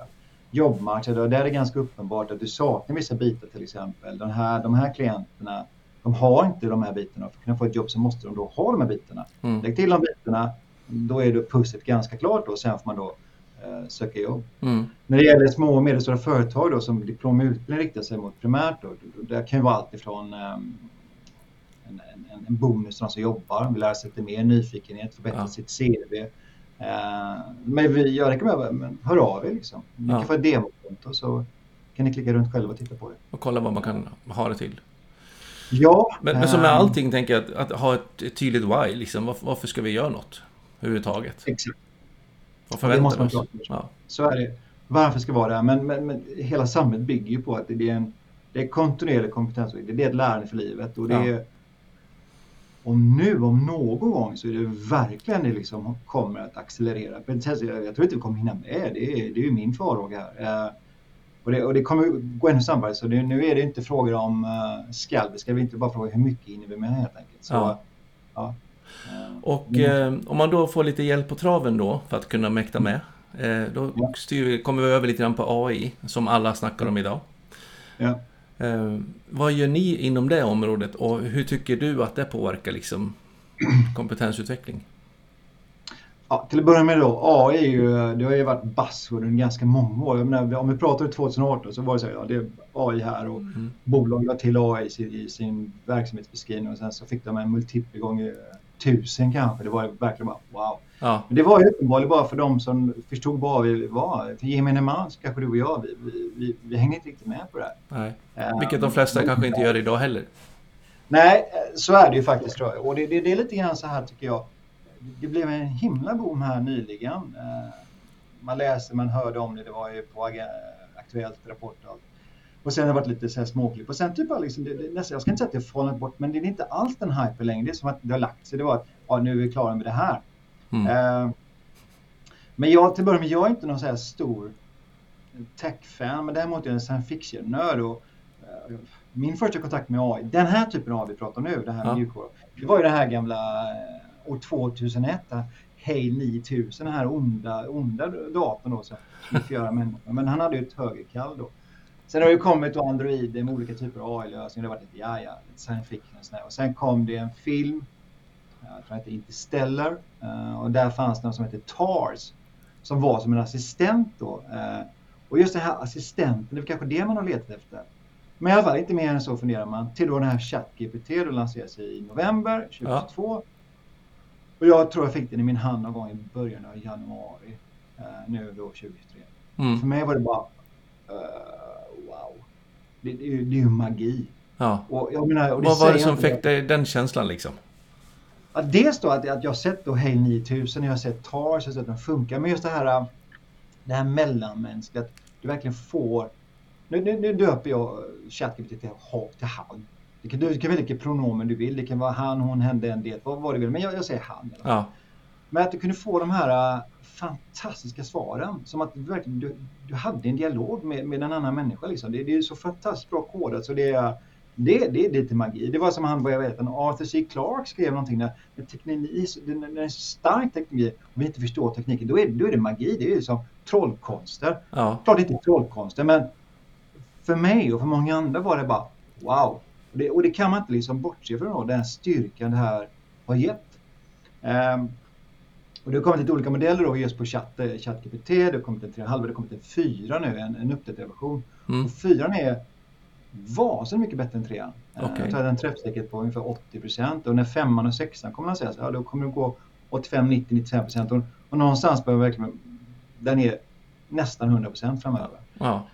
Jobbmatcher, där är det ganska uppenbart att du saknar vissa bitar till exempel. Den här, de här klienterna de har inte de här bitarna. För att kunna få ett jobb så måste de då ha de här bitarna. Mm. Lägg till de bitarna, då är det pusslet ganska klart och sen får man då eh, söka jobb. Mm. När det gäller små och medelstora företag då, som diplom och utbildning riktar sig mot primärt, då, det kan ju vara allt ifrån eh, en, en, en, bonus till de som jobbar, vill lära sig lite mer, nyfikenhet, förbättra ja. sitt CV. Eh, men vi, jag rekommenderar, men hör av er liksom. Ni ja. kan få ett demokonto så kan ni klicka runt själva och titta på det. Och kolla vad man kan ha det till. Ja. Men, men som med ehm. allting tänker jag att, att ha ett, tydligt why. Liksom. Varför, varför, ska vi göra något överhuvudtaget? Exakt. Vad förväntar vi oss? Ja. Så är det. Varför ska det vara det? Men, men, men, hela samhället bygger ju på att det är en det är kontinuerlig kompetens. Det är ett lärande för livet. Och det ja. är, och nu om någon gång så är det verkligen det liksom kommer att accelerera. Jag tror inte vi kommer hinna med. Det är, det är ju min farhåga här. Eh, och det, och det kommer gå ännu snabbare. Så det, nu är det inte frågor om uh, skall vi, ska vi inte bara fråga hur mycket hinner vi med helt enkelt. Så, ja. ja. Och uh, om man då får lite hjälp på traven då för att kunna mäkta med. Uh, då styr, kommer vi över lite grann på AI som alla snackar om idag. Ja. Vad gör ni inom det området och hur tycker du att det påverkar liksom [clears throat] kompetensutveckling? Ja, till att börja med då, AI är ju, det har ju varit buzzword under ganska många år. Menar, om vi pratar 2018 så var det så här, ja, det är AI här och mm. bolag la till AI i sin, i sin verksamhetsbeskrivning och sen så fick de en multipel gånger tusen kanske. Det var verkligen bara wow. Ja. Men det var ju uppenbarligen bara för de som förstod vad vi var. För gemene man, kanske du och jag, vi, vi, vi, vi hänger inte riktigt med på det här. Nej. Um, Vilket de flesta um, kanske inte gör idag heller. Nej, så är det ju faktiskt tror jag. Och det, det, det är lite grann så här tycker jag det blev en himla boom här nyligen. Eh, man läser, man hörde om det, det var ju på Aktuellt, Rapport och allt. Och sen har det varit lite så här småklipp. Och sen typ liksom, det, det, jag ska inte säga att det har fallit bort, men det är inte alls den hypen längre. Det är som att det har lagt sig. Det var att ja, nu är vi klara med det här. Mm. Uh, men jag, till början med, jag är inte någon så här stor tech-fan, men däremot är jag en science fiction-nörd. Och, uh, min första kontakt med AI, den här typen av AI vi pratar om nu, det här ja. mjukvara, det var ju den här gamla år 2001, Hej 9000, den här onda, onda datorn då som skulle förgöra människor. Men han hade ju ett högerkall då. Sen har det kommit Android med olika typer av AI-lösningar. Det har varit lite ja, ja, lite science fiction och sådär. Och sen kom det en film, tror det hette Interstellar, eh, och där fanns det något som hette TARS, som var som en assistent då. Eh, och just den här assistenten, det är kanske det man har letat efter. Men i alla fall inte mer än så funderar man. Till då den här ChatGPT, då lanserades i november 2022. Ja. Och jag tror jag fick den i min hand någon gång i början av januari. Nu då 2023. Mm. För mig var det bara uh, wow. Det, det, det, är ju magi. Ja. Och jag menar, och Vad var det som fick dig den känslan liksom? Ja, dels då att, att jag har sett då Hail 9000, jag har sett TARS, jag har sett att den funkar. Men just det här, det här mellanmänskliga, att du verkligen får... Nu, nu, nu döper jag ChatGPT till, till han. Du kan, du kan välja vilket pronomen du vill. Det kan vara han, hon, hen, den, det, vad, vad du vill. Men jag, jag säger han. Ja. Men att du kunde få de här uh, fantastiska svaren. Som att du, verkligen, du, du hade en dialog med, med en annan människa. Liksom. Det, det är så fantastiskt bra kodat. Så det är, det, det är lite magi. Det var som han, vad jag vet, Arthur C. Clarke skrev någonting där. Teknologi, den, den är stark teknologi och vi inte förstår tekniken. Då är, då är det magi. Det är ju som trollkonster. Ja. Klart det inte är trollkonster, men för mig och för många andra var det bara wow. Och det, och det kan man inte liksom bortse från då, den styrkan det här har gett. Um, och det har kommit lite olika modeller då just på chatt, eh, ChatGPT, det har kommit en 3,5, det har kommit en 4 nu, en, en uppdaterad version. Mm. Och 4 är vansinnigt mycket bättre än 3. Ehm, okay. Jag tror att den träffsäkerhet på ungefär 80 procent och när 5 och 6 kommer man säga så, ja, då kommer det gå 85, 90, 95 procent och, och någonstans behöver verkligen den är nästan 100 procent framöver. Ja.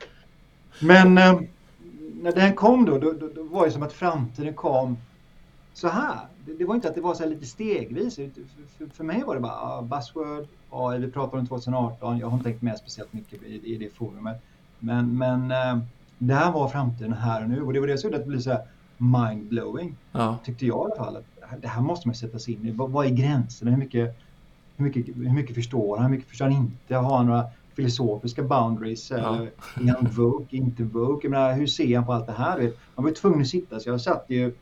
Men ehm, när den kom då, då, då, då, var det som att framtiden kom så här. Det, det var inte att det var så lite stegvis. För, för, för, mig var det bara uh, buzzword, AI, vi pratar om 2018. Jag har inte tänkt med speciellt mycket i, i det forumet. Men, men uh, det här var framtiden här och nu och det var det som gjorde att det blev så här mindblowing. Ja. Tyckte jag i alla fall. Det här måste man sätta sig in i. Vad, vad är gränserna? Hur mycket, hur, mycket, hur mycket förstår han? Hur mycket förstår han inte? Har han några filosofiska boundaries? Ja. Eller är han woke, inte woke? Jag menar, hur ser han på allt det här? Man var tvungen att sitta, så jag satt ju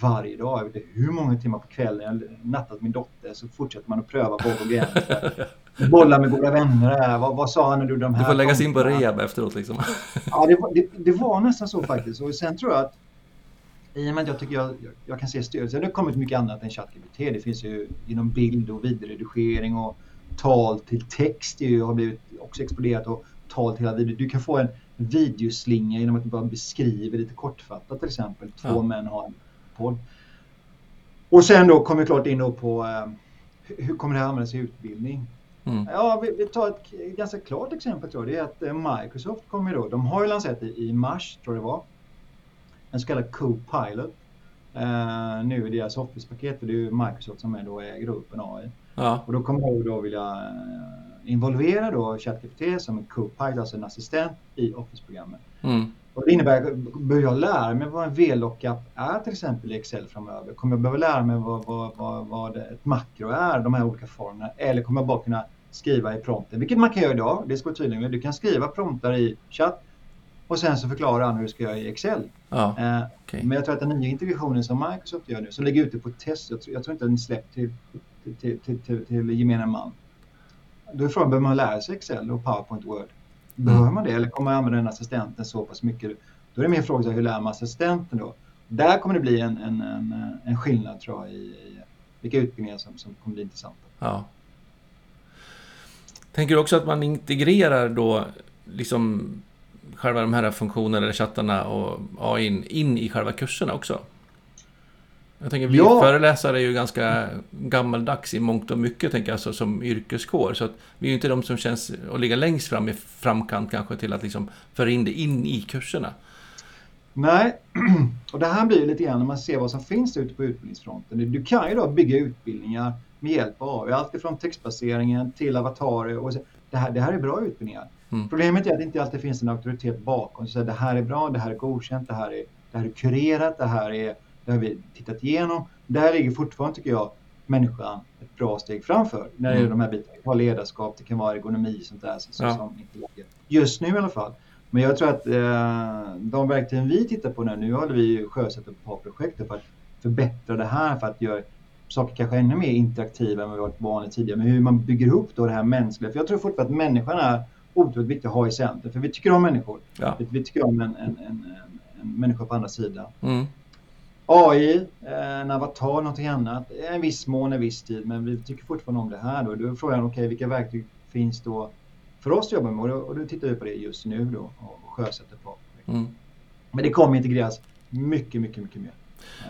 varje dag, jag vet inte hur många timmar på kvällen jag nattat min dotter så fortsätter man att pröva på och gränser. [laughs] Bolla med goda vänner. Vad, vad sa han när du de här... Du får läggas in på rehab efteråt liksom. ja, det var, det, det var nästan så faktiskt. Och sen tror jag att i och med att jag tycker jag, jag kan se stöd. Sen har det kommit mycket annat än ChatGPT. Det finns ju inom bild och videoredigering och tal till text det har blivit också exploderat och tal till hela video. Du kan få en videoslinga genom att du bara beskriver lite kortfattat till exempel. Två ja. män har en podd. Och sen då kommer vi klart in då på eh, hur kommer det här användas i utbildning? Mm. Ja, vi, vi, tar ett ganska klart exempel tror jag. Det är att eh, Microsoft kommer då, de har ju lanserat i, i mars tror jag det var, en så kallad Copilot. Uh, nu i deras Office-paket, för det är ju Microsoft som är då äger OpenAI. Ja. Och då kommer jag då vilja uh, involvera då ChatGPT som en Copilot, alltså en assistent i Office-programmet. Mm. Och det innebär, behöver jag lära mig vad en VLOOKUP är till exempel i Excel framöver? Kommer jag behöva lära mig vad, vad, vad, vad ett makro är, de här olika formerna? Eller kommer jag bara kunna skriva i prompten? Vilket man kan göra idag, det ska vara tydligt med. Du kan skriva promptar i chatt och sen så förklarar han hur du ska göra i Excel. Ja, eh, okay. Men jag tror att den nya integrationen som Microsoft gör nu, som ligger ute på test, jag tror, jag tror inte den är släppt till, till, till, till, till, till gemene man. Då är frågan, behöver man lära sig Excel och PowerPoint Word? Behöver mm. man det eller kommer man använda den assistenten så pass mycket? Då är det mer fråga hur lär man assistenten då? Där kommer det bli en, en, en, en skillnad tror jag i, i vilka utbildningar som, som kommer bli intressanta. Ja. Tänker du också att man integrerar då liksom själva de här funktionerna eller chattarna och AI in i själva kurserna också? Jag tänker, vi ja. föreläsare är ju ganska gammaldags i mångt och mycket, tänker jag, alltså, som yrkeskår. Så att vi är ju inte de som känns att ligga längst fram i framkant kanske till att liksom föra in det in i kurserna. Nej, [clears throat] och det här blir ju lite grann när man ser vad som finns ute på utbildningsfronten. Du kan ju då bygga utbildningar med hjälp av AI, allt ifrån textbaseringen till avatarer. Och det, här, det här är bra utbildningar. Mm. Problemet är att det inte alltid finns en auktoritet bakom. Så det här är bra, det här är godkänt, det här är, det här är kurerat, det här är det har vi tittat igenom. Där ligger fortfarande, tycker jag, människan ett bra steg framför när det gäller mm. de här bitarna. Det kan vara ledarskap, det kan vara ergonomi sånt där. Så, ja. som inte ligger. Just nu i alla fall. Men jag tror att eh, de verktygen vi tittar på nu, nu håller vi sjösatt ett par projekt för att förbättra det här, för att göra saker kanske ännu mer interaktiva än vad vi varit vana tidigare. Men hur man bygger ihop då det här mänskliga. För jag tror fortfarande att människan är otroligt viktig att ha i centrum. För vi tycker om människor. Ja. Vi, tycker om en, en, en, en, människa på andra sidan. Mm. AI, en avatar, någonting annat. En viss mån, en viss tid, men vi tycker fortfarande om det här. Då, då är frågan, okej, okay, vilka verktyg finns då för oss att jobba med? Och då, tittar vi på det just nu då och sjösätter på. Mm. Men det kommer integreras mycket, mycket, mycket mer.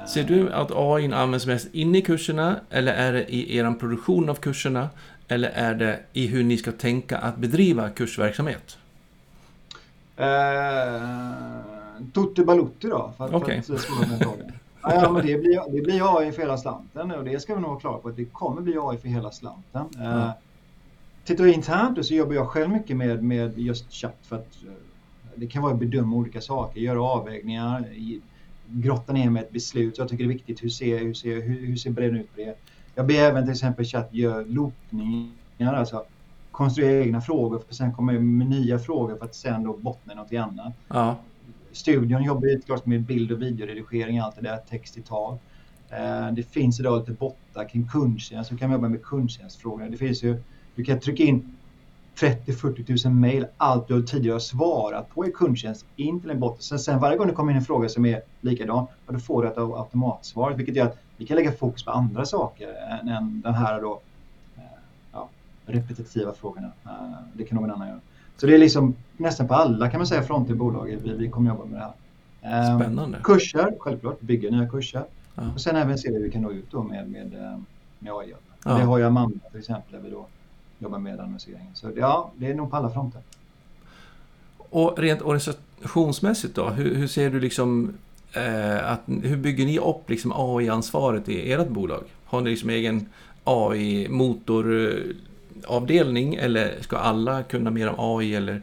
Ser du att AI används mest inne i kurserna eller är det i er produktion av kurserna? Eller är det i hur ni ska tänka att bedriva kursverksamhet? Eh, Tutti Balutti då, för att, okay. för att svara. Ja, men det blir, det blir AI för hela slanten och det ska vi nog vara klara på att det kommer bli AI för hela slanten. Mm. Uh, tittar vi internt så jobbar jag själv mycket med, med just chatt för att uh, det kan vara att bedöma olika saker, göra avvägningar, grotta ner med ett beslut. Så jag tycker det är viktigt hur ser, hur ser, hur, hur ser bredden ut på det. Jag ber även till exempel chatt göra loopningar, alltså konstruera egna frågor för att sen komma med nya frågor för att sen då bottna i något annat. Ja studion jobbar ju såklart med bild och videoredigering, allt det där, text i tal. Eh, det finns idag lite bottar kring kundtjänst, så kan man jobba med kundtjänstfrågor. Det finns ju, du kan trycka in 30-40 000 mejl, allt du tidigare har svarat på i kundtjänst in till en bot. Sen, sen varje gång det kommer in en fråga som är likadan, då får du ett automatsvar, vilket gör att vi kan lägga fokus på andra saker än, än den här då, eh, ja, repetitiva frågorna. Det kan någon annan göra. Så det är liksom nästan på alla kan man säga fronter i bolaget vi, vi kommer jobba med det här. Ehm, Spännande. Kurser, självklart, bygga nya kurser. Ja. Och sen även se hur vi kan nå ut då med, med, eh, med AI. Ja. Det har jag Amanda till exempel där vi då jobbar med annonseringen. Så ja, det är nog på alla fronter. Och rent organisationsmässigt då, hur, hur ser du liksom eh, att, hur bygger ni upp liksom AI-ansvaret i ert bolag? Har ni liksom egen AI-motor avdelning eller ska alla kunna mer om AI eller?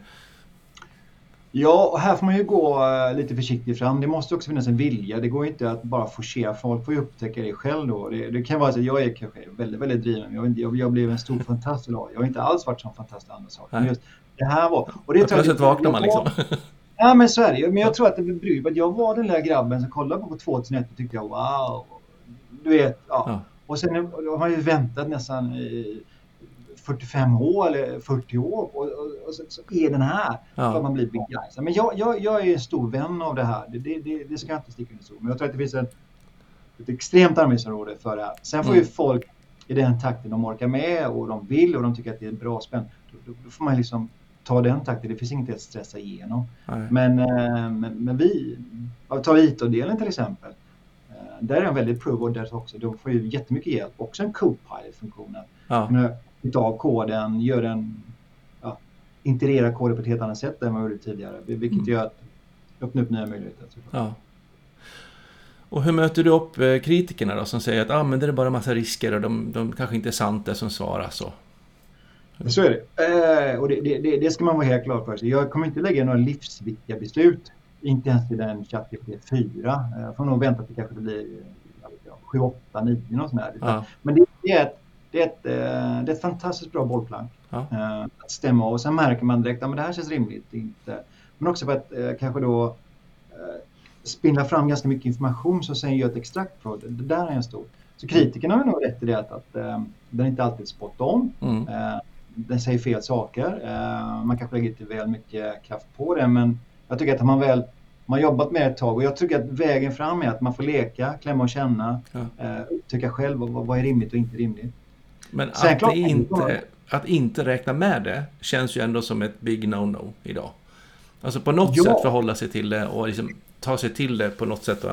Ja, och här får man ju gå eh, lite försiktigt fram. Det måste också finnas en vilja. Det går inte att bara forcera. Folk får ju upptäcka det själv då. Det, det kan vara så att jag är kanske väldigt, väldigt driven. Jag, jag, jag blev en stor fantast idag. Jag har inte alls varit sån fantast andra saker. Men just det här var... Och det plötsligt vaknar man liksom. Ja, men så är det Men jag tror att det blir att jag var den där grabben som kollade på 2001 och tyckte jag wow. Du vet, ja. ja. Och sen har man ju väntat nästan i 45 år eller 40 år och, och, och så, så, är den här ja. för att man blir begeistrad. Men jag, jag, jag är en stor vän av det här. Det, det, det, det ska jag inte sticka under stol Men jag tror att det finns en, ett extremt arbetsområde för det här. Sen får mm. ju folk i den takten de orkar med och de vill och de tycker att det är bra spänn. Då, då, då får man liksom ta den takten. Det finns inget att stressa igenom. Men, äh, men, men, vi, ta IT-delen till exempel. Äh, där är en väldigt pro och där också. De får ju jättemycket hjälp. Också en co-pilot-funktion. Ja utav koden, gör den, ja, integrerar koden på ett helt annat sätt än vi gjorde tidigare. Vilket mm. gör att öppna upp nya möjligheter. Ja. Och hur möter du upp eh, kritikerna då som säger att ah, men det är bara massa risker och de, de kanske inte är sant det som svaras? Så. så är det. Eh, och det, det, det, ska man vara helt klar för sig. Jag kommer inte lägga några livsviktiga beslut. Inte ens i den ChatGPT 4. Eh, jag får nog vänta till kanske det blir 7, 8, 9 och sånt Ja. Men det är ett det är ett, eh, det är ett fantastiskt bra bollplank ja. Eh, att stämma av. Och sen märker man direkt att ja, det här känns rimligt. Inte. Men också för att eh, kanske då spindla fram ganska mycket information som sen gör ett extrakt på det. Det där är en stor. Så kritikerna har nog rätt i det att, att den inte alltid är spot on. Mm. den säger fel saker. man kanske lägger lite väl mycket kraft på det men jag tycker att man väl man jobbat med ett tag och jag tycker att vägen fram är att man får leka, klämma och känna, ja. upptäcka själv vad, vad är rimligt och inte rimligt. Men att, klart, inte, att inte räkna med det känns ju ändå som ett big no-no idag. Alltså på något ja. sätt förhålla sig till det och liksom ta sig till det på något sätt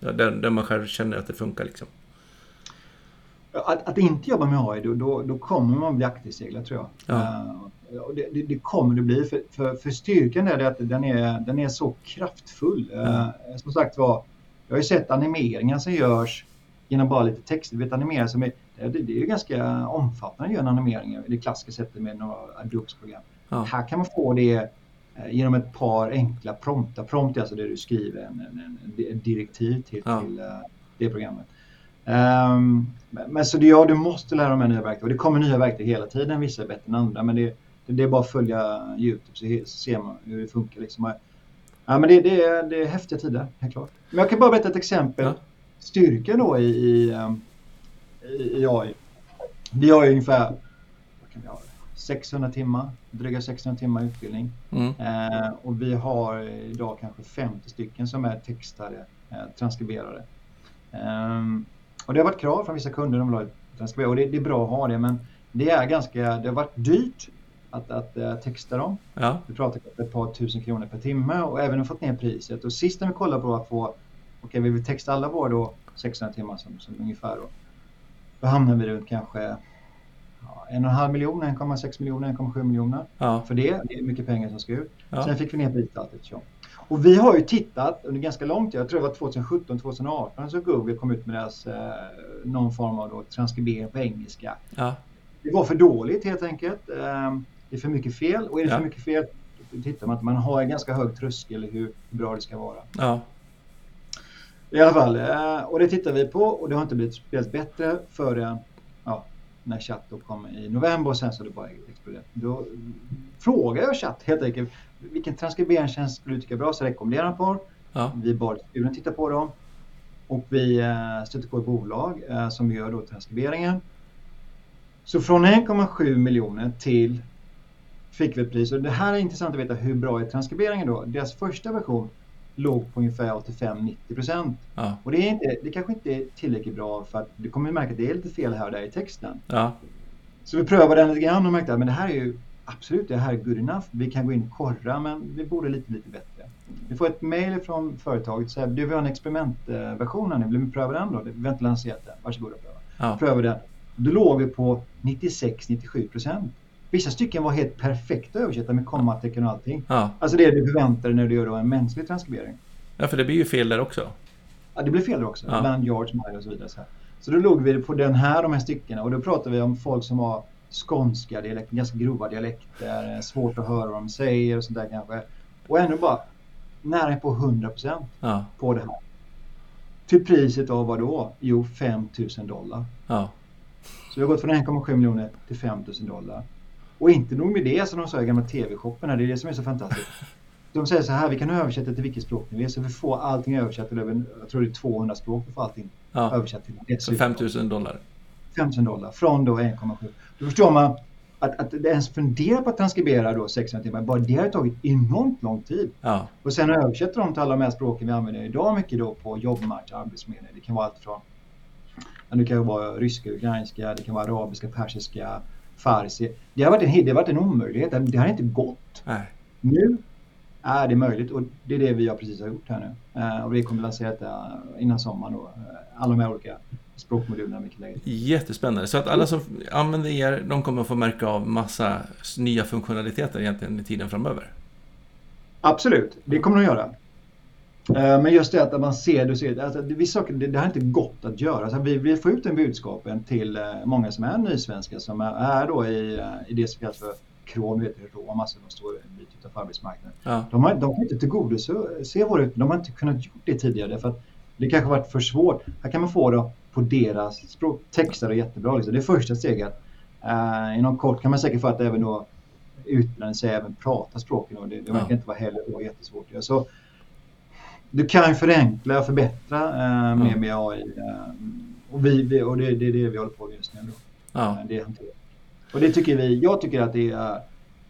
där, där man själv känner att det funkar. Liksom. Att, att inte jobba med AI, då, då, då kommer man bli akterseglad tror jag. Ja. Uh, det, det, det, kommer det bli, för, för, för styrkan är att den är, den är så kraftfull. Ja. Uh, som sagt var, jag har ju sett animeringar som görs genom bara lite text. Du vet animeringar som är det, det är ju ganska omfattande att göra en animering i det klassiska sättet med några Adobes-program. Ja. Här kan man få det eh, genom ett par enkla promptar. Prompt är alltså det du skriver en, en, en direktiv till, ja. till uh, det programmet. Um, men så det, ja, du måste lära dig de nya verktygen. Och det kommer nya verktyg hela tiden, vissa är bättre än andra. Men det, det, är bara att följa YouTube så, ser man hur det funkar. Liksom. Ja, men det, det, är, det är häftiga tider, helt klart. Men jag kan bara berätta ett exempel. Ja. Styrkan då i, i um, i AI. Vi har ju ungefär vad kan vi ha, 600 timmar, dryga 600 timmar utbildning. Mm. Eh, och vi har idag kanske 50 stycken som är textade, eh, transkriberade. Eh, och det har varit krav från vissa kunder, de vill ha transkriberade och det, det, är bra att ha det men det är ganska, det har varit dyrt att, att uh, texta dem. Ja. Vi pratar om ett par tusen kronor per timme och även fått ner priset. Och sist när vi kollade på att få, okay, vi vill texta alla våra då 600 timmar som, som ungefär då. Då hamnar vi runt kanske ja, en och en halv miljon, 1,6 miljoner, 1,7 miljoner. Ja. För det, det är mycket pengar som ska ut. Ja. Sen fick vi ner priset allt eftersom. Och vi har ju tittat under ganska lång tid, jag tror det var 2017, 2018, så Google kom ut med deras eh, någon form av då, transkribering på engelska. Ja. Det var för dåligt helt enkelt. Eh, det är för mycket fel och är det för mycket fel tittar man att man har en ganska hög tröskel hur bra det ska vara. Ja. I alla fall, eh, och det tittar vi på och det har inte blivit speciellt bättre förrän ja, när chatt då kom i november och sen så har det bara exploderat. Då frågar jag chatt helt enkelt, vilken transkriberingstjänst skulle du tycka är bra så rekommenderar han på. Ja. Vi bad studion titta på dem och vi eh, stötte på ett bolag eh, som gör då transkriberingen. Så från 1,7 miljoner till fick vi ett pris och det här är intressant att veta hur bra är transkriberingen då. Deras första version låg på ungefär 85-90 procent. Ja. Och det är, inte, det kanske inte är tillräckligt bra för att du kommer märka att det är lite fel här och där i texten. Ja. Så vi prövade den lite grann och märkte att men det här är ju absolut, det här är good enough. Vi kan gå in och korra men vi borde lite, lite bättre. Vi får ett mail från företaget så här, du vill ha en experimentversion här nu, vill vi pröva den då? Vi har inte lanserat den, varsågoda pröva. Ja. Pröva den. Då låg vi på 96-97 procent. Vissa stycken var helt perfekta att översätta med kommatecken och allting. Ja. Alltså det du förväntar dig när du gör en mänsklig transkribering. Ja, för det blir ju fel där också. Ja, det blir fel där också. Ja. Land, yards, mile och så vidare. Så, så då låg vi på den här, de här styckena och då pratar vi om folk som har skånska dialekter, ganska grova dialekter, svårt att höra vad de säger och sånt där kanske. Och ändå bara nära på 100 procent Ja. på det här. Till priset av vad då? Jo, 5 000 dollar. Ja. Så vi har gått från 1,7 miljoner till 5 000 dollar. Och inte nog med det som de sa i gamla TV-shoppen, det är det som är så fantastiskt. [laughs] De säger så här, vi kan översätta till vilket språk ni vill, så vi får allting översatt till över, jag tror det är 200 språk vi får allting ja. översatt till. ett Så syfte. 5000 dollar. 5 000 dollar från då 1,7. Då förstår man att, att det ens fundera på att transkribera då 600 timmar, bara det har tagit enormt lång tid. Ja. Och sen översätter de till alla de här språken vi använder idag mycket då på jobbmatch, arbetsförmedling. Det kan vara allt från det kan vara ryska, ukrainska, det kan vara arabiska, persiska, farsi. Det har varit en, det har varit en omöjlighet. Det har inte gått. Nej. Nu är det möjligt och det är det vi har precis har gjort här nu. Eh, och vi kommer lansera detta innan sommaren då. Eh, alla de här olika språkmodulerna. Jättespännande. Så att alla som använder er, de kommer få märka av massa nya funktionaliteter egentligen i tiden framöver. Absolut, det kommer de att göra. Eh, Men just det att man ser, du ser alltså, vissa saker, det, det har inte gått att göra. Alltså, vi, vi får ut den budskapen till eh, många som är nysvenska som är, är då i, eh, i det som kallas för KRON, vet du, Rom, alltså de står en bit utanför arbetsmarknaden. Ja. De, har, de kan inte tillgodose se våra de har inte kunnat gjort det tidigare för att det kanske varit för svårt. Här kan man få det på deras språk. Texter är jättebra, liksom. det är första steget. Uh, inom kort kan man säkert få att även då utländska sig även prata språken och det, det verkar Ja. inte vara heller då jättesvårt. Så du kan förenkla och förbättra uh, med, med AI. eh, och vi, vi, och det, det är det vi håller på med just nu. Då. Ja. Eh, det hanterar. Och det tycker vi, jag tycker att det är,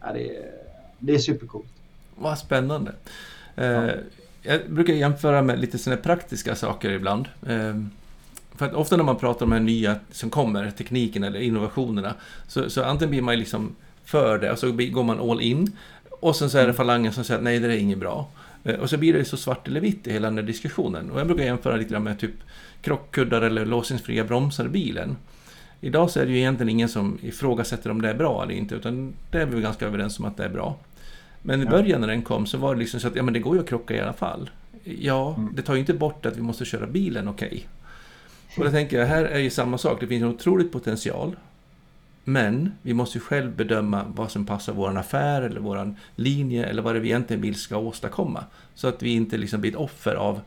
ja, det är, det är supercoolt. Vad spännande. Eh, jag brukar jämföra med lite sådana praktiska saker ibland. Eh, för att ofta när man pratar om de här nya som kommer, tekniken eller innovationerna, så, så antingen blir man liksom för det och så går man all in. Och sen så är det falangen som säger att nej, det är inget bra. Eh, Och så blir det så svart eller vitt i hela den här diskussionen. Och jag brukar jämföra lite grann med typ krockkuddar eller låsningsfria bromsar i bilen. Idag så är det ju egentligen ingen som ifrågasätter om det är bra eller inte, utan det är vi ganska överens om att det är bra. Men i Ja. början när den kom så var det liksom så att ja, men det går ju att krocka i alla fall. Ja, Mm. det tar ju inte bort att vi måste köra bilen okej. Och då tänker jag, här är ju samma sak. Det finns en otrolig potential. Men vi måste ju själv bedöma vad som passar vår affär eller vår linje eller vad det vi egentligen vill ska åstadkomma. Så att vi inte liksom blir ett offer av,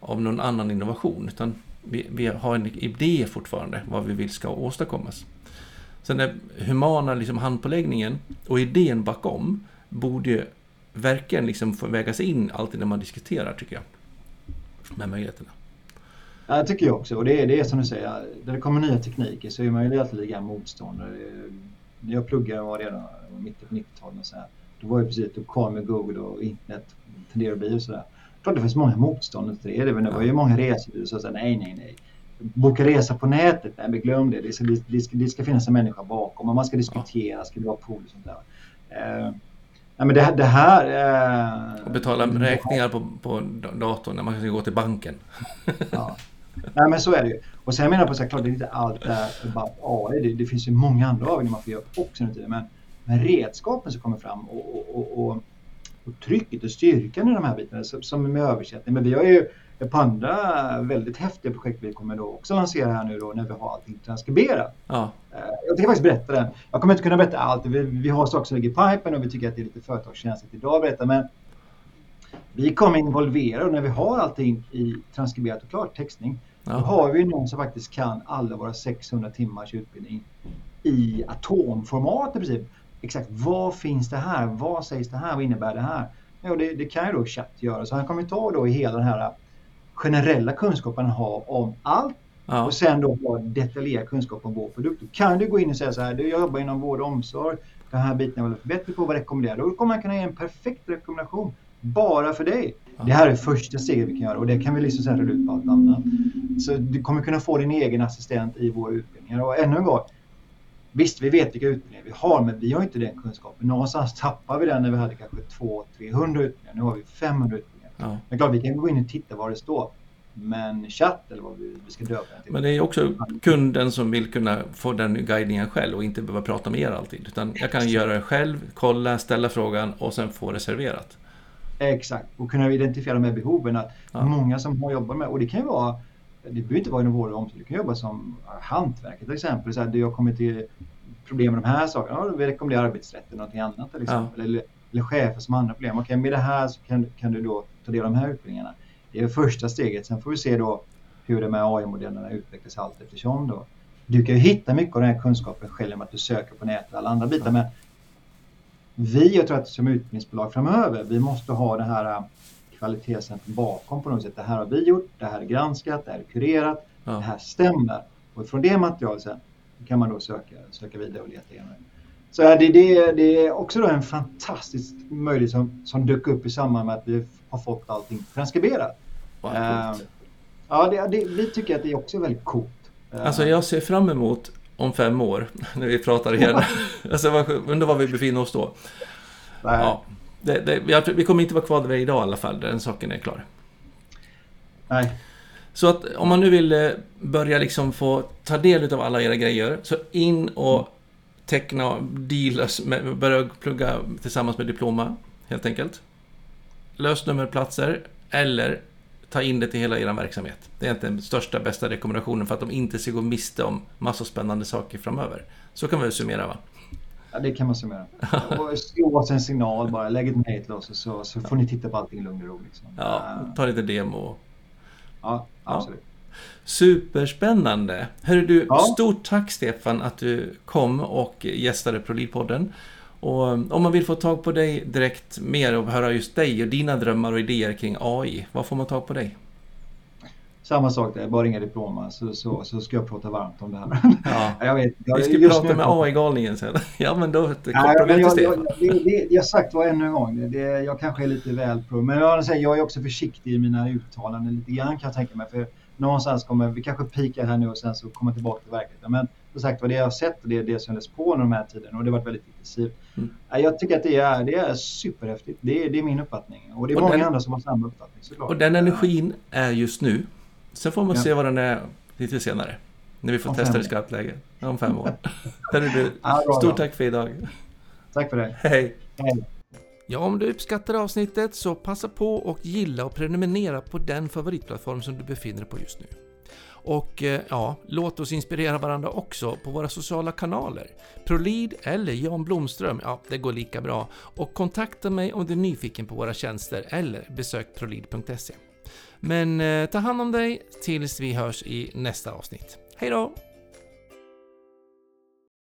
av någon annan innovation. Utan vi, vi har en idé fortfarande vad vi vill ska åstadkommas. Så den humana liksom handpåläggningen och idén bakom borde ju verkligen liksom få vägas in alltid när man diskuterar tycker jag. Med möjligheterna. Ja, tycker jag också. Och det är, det är som du säger, när det kommer nya tekniker så är man ju alltid grann motståndare. När jag pluggade var redan mitten på 90-talet och så här. Då var ju precis, då kom med Google och internet tenderar att bli sådär. Klart det finns många motståndare till det. Det var ju många resor som sa nej, nej, nej. Boka resa på nätet, nej men glöm det. Det ska, det ska, det ska finnas en människa bakom och man ska diskutera, ska det vara pool och sånt där. Eh, nej, men det, det här... Eh, Och betala räkningar på, på datorn när man ska gå till banken. Ja. [laughs] Nej men så är det ju. Och sen menar jag på så här, klart det är inte allt är bara AI. Det, det finns ju många andra avvägningar man får göra också nu. Men, men redskapen som kommer fram och, och, och, och, och trycket och styrkan i de här bitarna som, som med översättning. Men vi har ju ett par andra väldigt häftiga projekt vi kommer då också lansera här nu då när vi har allting transkriberat. Ja, Eh, Jag tänker faktiskt berätta den. Jag kommer inte kunna berätta allt. Vi, vi har saker som ligger i pipen och vi tycker att det är lite företagskänsligt idag att berätta. Men vi kommer involvera och när vi har allting i transkriberat och klart textning då ja, har vi någon som faktiskt kan alla våra 600 timmars utbildning i atomformat i princip. Exakt vad finns det här? Vad sägs det här? Vad innebär det här? Ja, det, det kan ju då chatt göra. Så han kommer ta då i hela den här generella kunskapen han har om allt ja, och sen då ha detaljerad kunskap om vår produkt. Då kan du gå in och säga så här, du jag jobbar inom vård och omsorg, den här biten är väl bättre på, vad rekommenderar du? Då kommer man kunna ge en perfekt rekommendation bara för dig. Det här är första steget vi kan göra och det kan vi liksom sen rulla ut på allt annat. Så du kommer kunna få din egen assistent i våra utbildningar. Och ännu en gång, visst vi vet vilka utbildningar vi har men vi har inte den kunskapen. Någonstans tappar vi den när vi hade kanske 200-300 utbildningar. Nu har vi 500 utbildningar. ja. Men klart vi kan gå in och titta var det står. Men chatt eller vad vi, vi ska döpa den till. Men det är också kunden som vill kunna få den guidningen själv och inte behöva prata med er alltid. Utan jag kan göra det själv, kolla, ställa frågan och sen få det serverat. Exakt, och kunna identifiera de här behoven. Att Ja. Många som har jobbat med, och det kan ju vara, det behöver inte vara inom vård och omsorg, det kan jobba som hantverkare till exempel. Så här, det har kommit till problem med de här sakerna, ja, vi rekommenderar arbetsrätt eller någonting annat till exempel. Eller eller chefer som har andra problem. Okej, okay, med det här så kan, kan du då ta del av de här utbildningarna. Det är första steget. Sen får vi se då hur de här AI-modellerna utvecklas allt eftersom då. Du kan ju hitta mycket av den här kunskapen själv genom att du söker på nätet och alla andra bitar. Men vi, jag tror att som utbildningsbolag framöver, vi måste ha det här äh, kvalitetscentrum bakom på något sätt. Det här har vi gjort, det här är granskat, det här är kurerat, ja. det här stämmer. Och från det materialet sen kan man då söka, söka vidare och leta igenom. Så det, det, det är också då en fantastisk möjlighet som, som dök upp i samband med att vi har fått allting transkriberat. Wow, uh, ja, det, det, vi tycker att det är också väldigt coolt. Alltså jag ser fram emot om fem år [laughs] när vi pratar igen. [laughs] alltså, undrar var vi befinner oss då. Nej. Ja, det, det, vi kommer inte vara kvar där vi är idag i alla fall, den saken är klar. Nej. Så att om man nu vill eh, börja liksom få ta del av alla era grejer, så in och teckna dealers, med, börja plugga tillsammans med Diploma, helt enkelt. Lösnummerplatser, eller ta in det till hela er verksamhet. Det är inte den största, bästa rekommendationen för att de inte ska gå miste om massa spännande saker framöver. Så kan vi väl summera va? Ja, det kan man summera. [laughs] Och oss en signal bara, lägg ett mejl till oss så, så får ni titta på allting i lugn och ro. Liksom. Ja, ta lite demo. Ja, absolut. Ja. Superspännande! Hörru du, ja. stort tack Stefan att du kom och gästade ProLid-podden. Och om man vill få tag på dig direkt mer och höra just dig och dina drömmar och idéer kring AI, var får man tag på dig? Samma sak där, bara inga diploma så, så, så ska jag prata varmt om det här. [laughs] Ja. [laughs] jag vet, jag, Vi ska prata med AI-galningen sen. [laughs] ja men då kopplar vi till Stefan. Jag, det, jag sagt var ännu en gång, det, jag kanske är lite väl pro. Men jag, säga, jag är också försiktig i mina uttalanden lite grann kan jag tänka mig. För någonstans kommer vi kanske pika här nu och sen så komma tillbaka till verkligheten. Men som sagt var, det jag har sett och det är det som läst på under de här tiden och det har varit väldigt intensivt. Mm. Jag tycker att det är, det är superhäftigt. Det är, det är min uppfattning. Och det är och många den, andra som har samma uppfattning såklart. Och den energin är just nu. Sen får man ja. se vad den är lite senare. När vi får om testa det i skarpt läge. Om fem år. [laughs] du, stort tack för idag. Tack för det. Hej. Hej. Ja, om du uppskattar avsnittet så passa på och gilla och prenumerera på den favoritplattform som du befinner dig på just nu. Och eh, ja, låt oss inspirera varandra också på våra sociala kanaler. Prolid eller Jan Blomström, ja det går lika bra. Och kontakta mig om du är nyfiken på våra tjänster eller besök prolid.se. Men eh, ta hand om dig tills vi hörs i nästa avsnitt. Hej då!